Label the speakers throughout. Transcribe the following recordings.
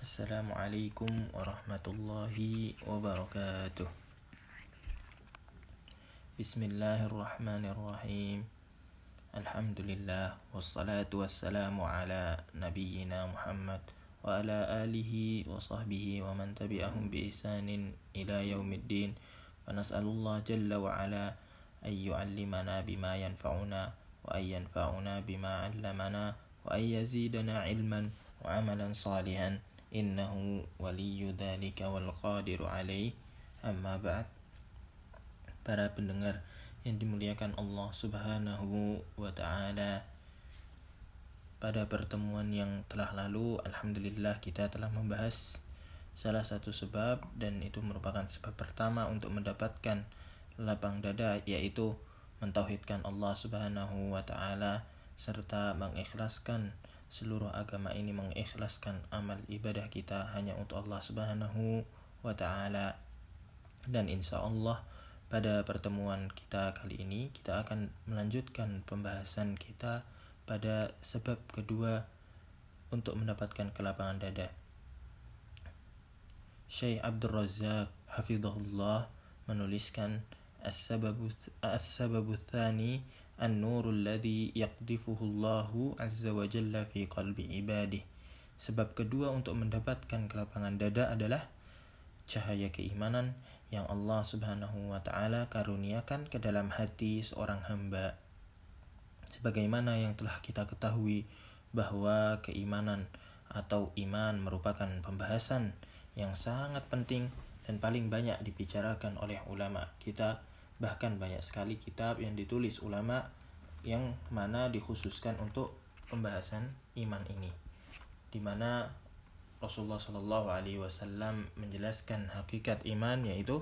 Speaker 1: Assalamualaikum warahmatullahi wabarakatuh Bismillahirrahmanirrahim Alhamdulillah Wassalatu wassalamu ala nabiyyina Muhammad Wa ala alihi wa sahbihi wa man tabi'ahum bi ihsanin ila yaumiddin Wa nas'alullah jalla wa ala An yu'allimana bima yanfa'una Wa an yanfa'una bima 'allamana Wa an yazidana ilman wa amalan salihan innahu waliyu dhalika wal qadiru alaih amma ba'd. Para pendengar yang dimuliakan Allah Subhanahu wa taala pada pertemuan yang telah lalu alhamdulillah kita telah membahas salah satu sebab dan itu merupakan sebab pertama untuk mendapatkan lapang dada yaitu mentauhidkan Allah Subhanahu wa taala serta mengikhlaskan seluruh agama ini mengikhlaskan amal ibadah kita hanya untuk Allah Subhanahu wa taala. Dan insya Allah pada pertemuan kita kali ini kita akan melanjutkan pembahasan kita pada sebab kedua untuk mendapatkan kelapangan dada. Syekh Abdul Razak hafizahullah menuliskan as-sababu tsani an-nur alladhi yaqdifuhu Allahu azza wa jalla fi qalbi ibadih. Sebab kedua untuk mendapatkan kelapangan dada adalah cahaya keimanan yang Allah Subhanahu wa taala karuniakan ke dalam hati seorang hamba. Sebagaimana yang telah kita ketahui bahwa keimanan atau iman merupakan pembahasan yang sangat penting dan paling banyak dibicarakan oleh ulama kita Bahkan banyak sekali kitab yang ditulis ulama yang mana dikhususkan untuk pembahasan iman ini. Di mana Rasulullah Shallallahu Alaihi Wasallam menjelaskan hakikat iman yaitu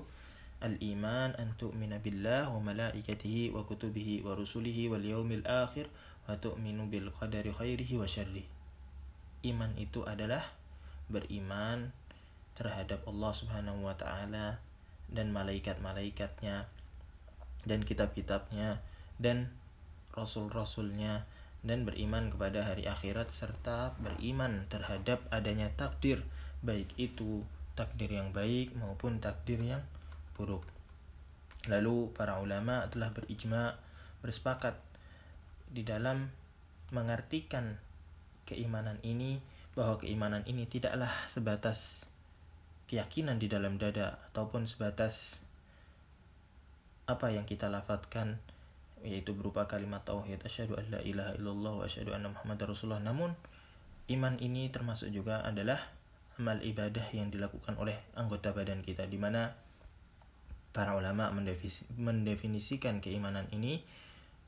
Speaker 1: al-iman an tu'mina billah wa malaikatihi wa kutubihi wa rusulihi wal yaumil akhir wa tu'minu bil qadari khairihi wa syarri. Iman itu adalah beriman terhadap Allah Subhanahu wa taala dan malaikat-malaikatnya dan kitab-kitabnya dan rasul-rasulnya dan beriman kepada hari akhirat serta beriman terhadap adanya takdir baik itu takdir yang baik maupun takdir yang buruk. Lalu para ulama telah berijma bersepakat di dalam mengartikan keimanan ini bahwa keimanan ini tidaklah sebatas keyakinan di dalam dada ataupun sebatas apa yang kita lafadkan yaitu berupa kalimat tauhid asyhadu an la ilaha illallah wa asyhadu anna muhammadar rasulullah. Namun iman ini termasuk juga adalah amal ibadah yang dilakukan oleh anggota badan kita di mana para ulama mendefinisikan keimanan ini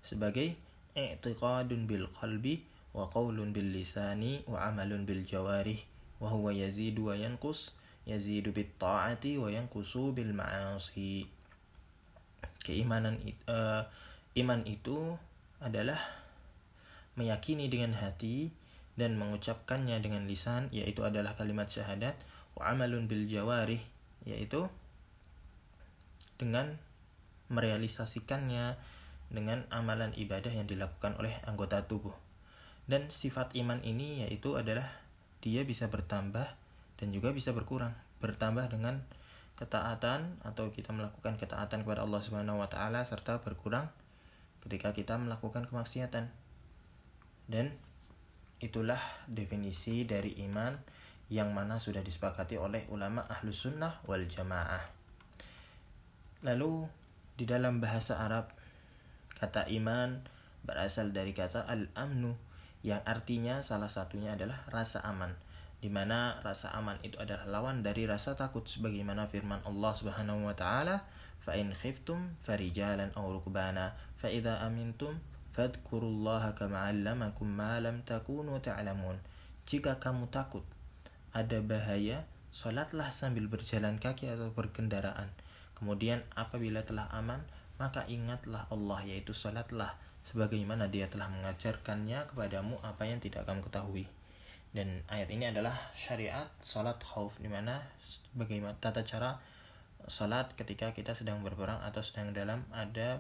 Speaker 1: sebagai i'tiqadun bil qalbi wa qaulun bil lisani wa amalun bil jawarih wa huwa yazidu wa yanqus yazidu bit ta'ati wa yanqusu bil ma'asi keimanan uh, iman itu adalah meyakini dengan hati dan mengucapkannya dengan lisan yaitu adalah kalimat syahadat wa amalun bil jawarih yaitu dengan merealisasikannya dengan amalan ibadah yang dilakukan oleh anggota tubuh. Dan sifat iman ini yaitu adalah dia bisa bertambah dan juga bisa berkurang. Bertambah dengan ketaatan atau kita melakukan ketaatan kepada Allah Subhanahu wa taala serta berkurang ketika kita melakukan kemaksiatan. Dan itulah definisi dari iman yang mana sudah disepakati oleh ulama ahlus sunnah wal jamaah. Lalu di dalam bahasa Arab kata iman berasal dari kata al-amnu yang artinya salah satunya adalah rasa aman di mana rasa aman itu adalah lawan dari rasa takut sebagaimana firman Allah Subhanahu wa taala fa in khiftum farijalan aw rukbana fa idza amintum fadhkurullaha kama 'allamakum ma lam takunu ta'lamun. Jika kamu takut ada bahaya salatlah sambil berjalan kaki atau berkendaraan. Kemudian apabila telah aman maka ingatlah Allah yaitu salatlah sebagaimana dia telah mengajarkannya kepadamu apa yang tidak kamu ketahui dan ayat ini adalah syariat salat khauf di mana bagaimana tata cara salat ketika kita sedang berperang atau sedang dalam ada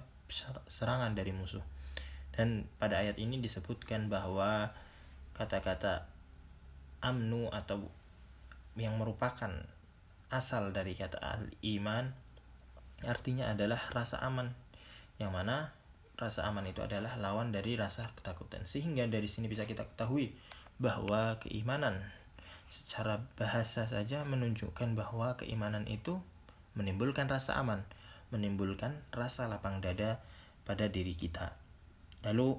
Speaker 1: serangan dari musuh. Dan pada ayat ini disebutkan bahwa kata-kata amnu atau yang merupakan asal dari kata al-iman artinya adalah rasa aman yang mana rasa aman itu adalah lawan dari rasa ketakutan sehingga dari sini bisa kita ketahui bahwa keimanan. Secara bahasa saja menunjukkan bahwa keimanan itu menimbulkan rasa aman menimbulkan rasa lapang dada pada diri kita. Lalu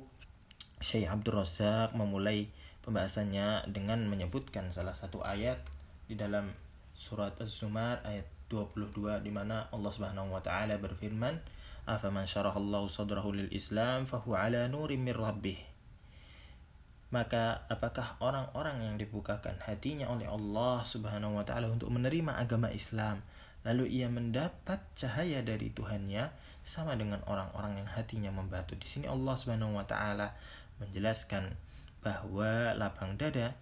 Speaker 1: Syekh Abdul Razak memulai pembahasannya dengan menyebutkan salah satu ayat di dalam surat Az-Zumar ayat 22 di mana Allah Subhanahu wa taala berfirman afaman syarahallahu sadrahu lil Islam fahuwa ala nurim mir rabbih maka apakah orang-orang yang dibukakan hatinya oleh Allah Subhanahu wa taala untuk menerima agama Islam lalu ia mendapat cahaya dari Tuhannya sama dengan orang-orang yang hatinya membatu di sini Allah Subhanahu wa taala menjelaskan bahwa lapang dada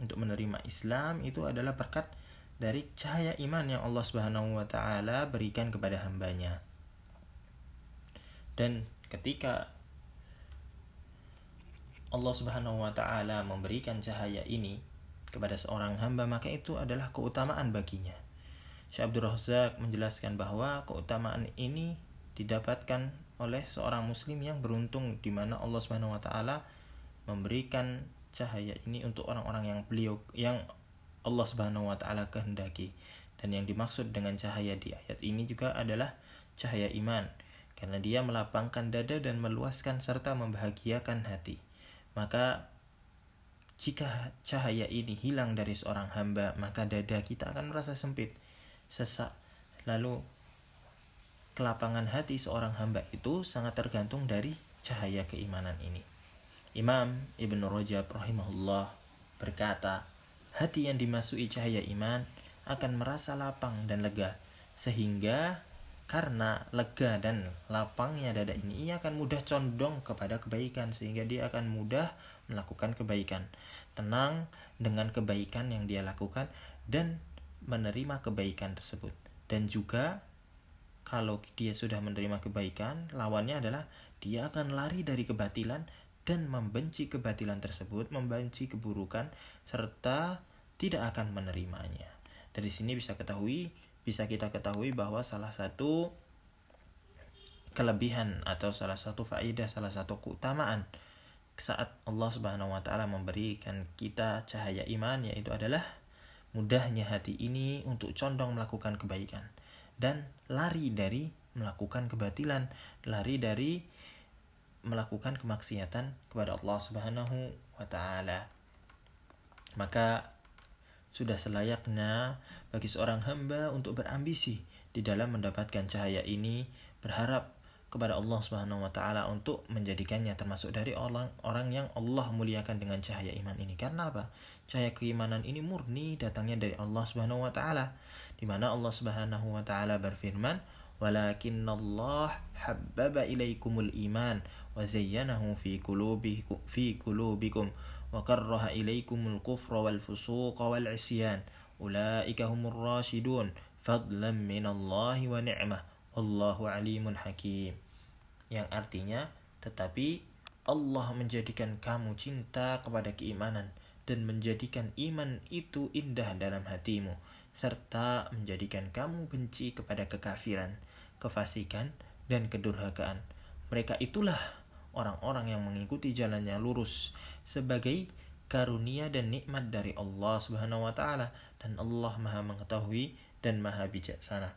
Speaker 1: untuk menerima Islam itu adalah berkat dari cahaya iman yang Allah Subhanahu wa taala berikan kepada hambanya. Dan ketika Allah Subhanahu wa taala memberikan cahaya ini kepada seorang hamba maka itu adalah keutamaan baginya. Syekh Abdul Razak menjelaskan bahwa keutamaan ini didapatkan oleh seorang muslim yang beruntung di mana Allah Subhanahu wa taala memberikan cahaya ini untuk orang-orang yang beliau yang Allah Subhanahu wa taala kehendaki. Dan yang dimaksud dengan cahaya di ayat ini juga adalah cahaya iman karena dia melapangkan dada dan meluaskan serta membahagiakan hati. Maka jika cahaya ini hilang dari seorang hamba, maka dada kita akan merasa sempit, sesak. Lalu kelapangan hati seorang hamba itu sangat tergantung dari cahaya keimanan ini. Imam Ibn Rajab rahimahullah berkata, hati yang dimasuki cahaya iman akan merasa lapang dan lega, sehingga karena lega dan lapangnya dada ini, ia akan mudah condong kepada kebaikan, sehingga dia akan mudah melakukan kebaikan. Tenang dengan kebaikan yang dia lakukan dan menerima kebaikan tersebut. Dan juga kalau dia sudah menerima kebaikan, lawannya adalah dia akan lari dari kebatilan dan membenci kebatilan tersebut, membenci keburukan serta tidak akan menerimanya. Dari sini bisa ketahui, bisa kita ketahui bahwa salah satu kelebihan atau salah satu faedah, salah satu keutamaan saat Allah Subhanahu wa taala memberikan kita cahaya iman yaitu adalah mudahnya hati ini untuk condong melakukan kebaikan dan lari dari melakukan kebatilan, lari dari melakukan kemaksiatan kepada Allah Subhanahu wa taala. Maka sudah selayaknya bagi seorang hamba untuk berambisi di dalam mendapatkan cahaya ini, berharap kepada Allah Subhanahu wa taala untuk menjadikannya termasuk dari orang-orang yang Allah muliakan dengan cahaya iman ini. Karena apa? Cahaya keimanan ini murni datangnya dari Allah Subhanahu wa taala. Di mana Allah Subhanahu wa taala berfirman, ولكن الله حبب إليكم الإيمان وزينه في قلوبكم في قلوبكم وكره إليكم الكفر والفسوق والعصيان أولئك هم الراشدون فضلا من الله ونعمة والله عليم حكيم yang artinya tetapi Allah menjadikan kamu cinta kepada keimanan dan menjadikan iman itu indah dalam hatimu serta menjadikan kamu benci kepada kekafiran, kefasikan, dan kedurhakaan. Mereka itulah orang-orang yang mengikuti jalannya lurus sebagai karunia dan nikmat dari Allah Subhanahu wa taala dan Allah Maha mengetahui dan Maha bijaksana.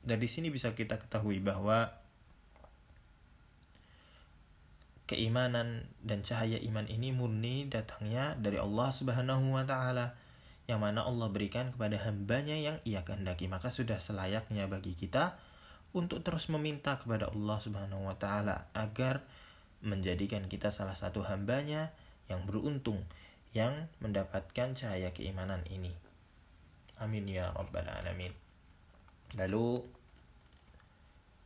Speaker 1: Dari sini bisa kita ketahui bahwa keimanan dan cahaya iman ini murni datangnya dari Allah Subhanahu wa taala yang mana Allah berikan kepada hambanya yang ia kehendaki. Maka sudah selayaknya bagi kita untuk terus meminta kepada Allah Subhanahu wa taala agar menjadikan kita salah satu hambanya yang beruntung yang mendapatkan cahaya keimanan ini. Amin ya rabbal alamin. Lalu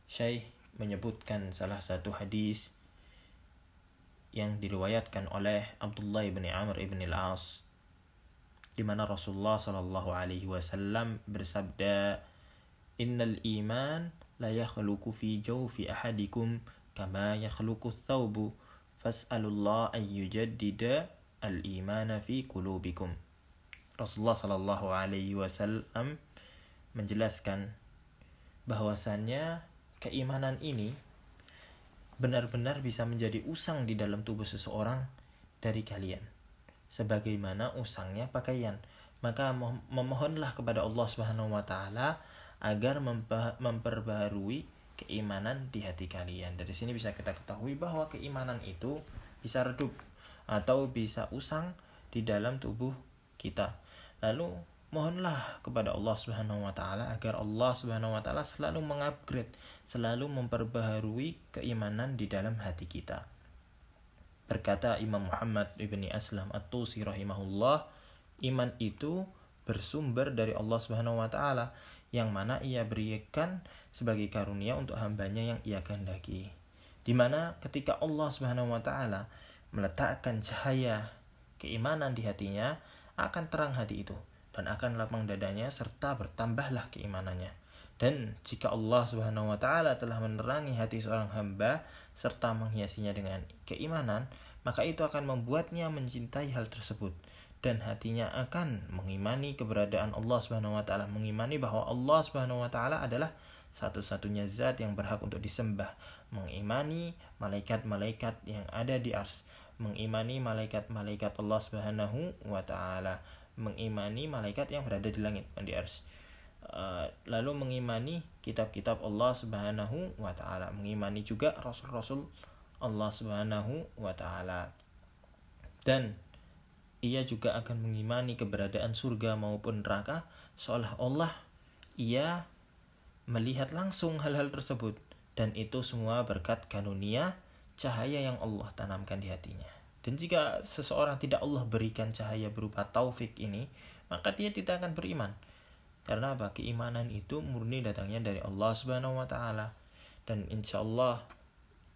Speaker 1: Syekh menyebutkan salah satu hadis yang diriwayatkan oleh Abdullah bin Amr ibn al-As di mana Rasulullah Shallallahu Alaihi Wasallam bersabda, Innal iman la yakhluqu fi jawfi ahadikum kama yakhluqu thawbu fas'alullah an yujaddida al-imana fi qulubikum. Rasulullah Shallallahu Alaihi Wasallam menjelaskan bahwasannya keimanan ini benar-benar bisa menjadi usang di dalam tubuh seseorang dari kalian sebagaimana usangnya pakaian maka memohonlah kepada Allah Subhanahu wa taala agar memperbarui keimanan di hati kalian. Dari sini bisa kita ketahui bahwa keimanan itu bisa redup atau bisa usang di dalam tubuh kita. Lalu mohonlah kepada Allah Subhanahu wa taala agar Allah Subhanahu wa taala selalu mengupgrade, selalu memperbaharui keimanan di dalam hati kita. Berkata Imam Muhammad ibni Aslam At-Tusi rahimahullah, iman itu bersumber dari Allah Subhanahu wa taala yang mana ia berikan sebagai karunia untuk hambanya yang ia kehendaki. Di mana ketika Allah Subhanahu wa taala meletakkan cahaya keimanan di hatinya, akan terang hati itu dan akan lapang dadanya serta bertambahlah keimanannya. Dan jika Allah Subhanahu wa taala telah menerangi hati seorang hamba serta menghiasinya dengan keimanan, maka itu akan membuatnya mencintai hal tersebut dan hatinya akan mengimani keberadaan Allah Subhanahu wa taala, mengimani bahwa Allah Subhanahu wa taala adalah satu-satunya zat yang berhak untuk disembah, mengimani malaikat-malaikat yang ada di ars, mengimani malaikat-malaikat Allah Subhanahu wa taala, mengimani malaikat yang berada di langit di ars. Uh, lalu mengimani kitab-kitab Allah Subhanahu wa taala, mengimani juga rasul-rasul Allah Subhanahu wa taala. Dan ia juga akan mengimani keberadaan surga maupun neraka seolah-olah ia melihat langsung hal-hal tersebut dan itu semua berkat karunia cahaya yang Allah tanamkan di hatinya. Dan jika seseorang tidak Allah berikan cahaya berupa taufik ini, maka dia tidak akan beriman. Karena apa? Keimanan itu murni datangnya dari Allah Subhanahu wa taala. Dan insya Allah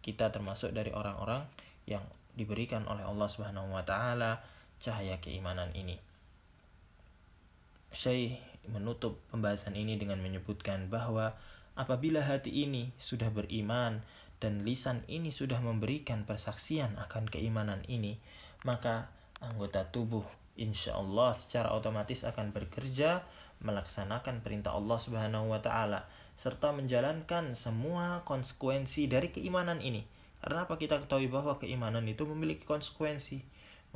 Speaker 1: kita termasuk dari orang-orang yang diberikan oleh Allah Subhanahu wa taala cahaya keimanan ini. Syekh menutup pembahasan ini dengan menyebutkan bahwa apabila hati ini sudah beriman dan lisan ini sudah memberikan persaksian akan keimanan ini, maka anggota tubuh insya Allah secara otomatis akan bekerja melaksanakan perintah Allah Subhanahu wa taala serta menjalankan semua konsekuensi dari keimanan ini. Karena apa kita ketahui bahwa keimanan itu memiliki konsekuensi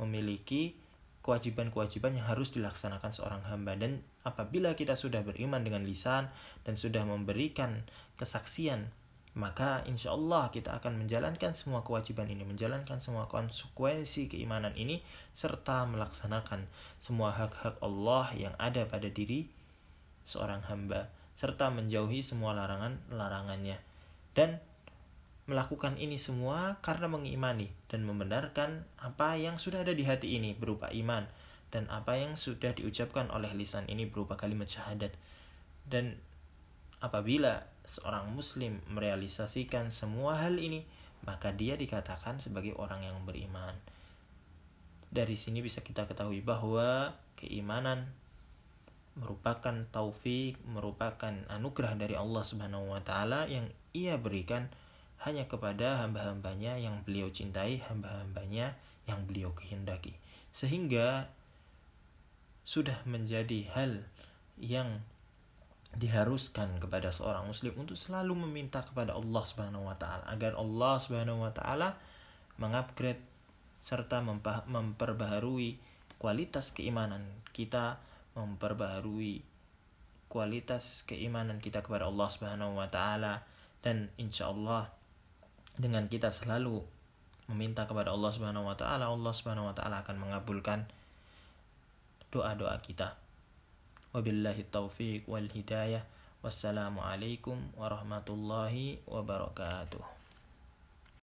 Speaker 1: memiliki kewajiban-kewajiban yang harus dilaksanakan seorang hamba dan apabila kita sudah beriman dengan lisan dan sudah memberikan kesaksian maka insya Allah kita akan menjalankan semua kewajiban ini, menjalankan semua konsekuensi keimanan ini, serta melaksanakan semua hak-hak Allah yang ada pada diri seorang hamba, serta menjauhi semua larangan-larangannya. Dan melakukan ini semua karena mengimani dan membenarkan apa yang sudah ada di hati ini berupa iman. Dan apa yang sudah diucapkan oleh lisan ini berupa kalimat syahadat. Dan apabila seorang muslim merealisasikan semua hal ini maka dia dikatakan sebagai orang yang beriman. Dari sini bisa kita ketahui bahwa keimanan merupakan taufik merupakan anugerah dari Allah Subhanahu wa taala yang ia berikan hanya kepada hamba-hambanya yang beliau cintai, hamba-hambanya yang beliau kehendaki. Sehingga sudah menjadi hal yang diharuskan kepada seorang muslim untuk selalu meminta kepada Allah Subhanahu wa taala agar Allah Subhanahu wa taala mengupgrade serta memperbaharui kualitas keimanan kita, memperbaharui kualitas keimanan kita kepada Allah Subhanahu wa taala dan insya Allah dengan kita selalu meminta kepada Allah Subhanahu wa taala, Allah Subhanahu wa taala akan mengabulkan doa-doa kita. Wabillahi taufiq wal hidayah. Wassalamualaikum warahmatullahi wabarakatuh.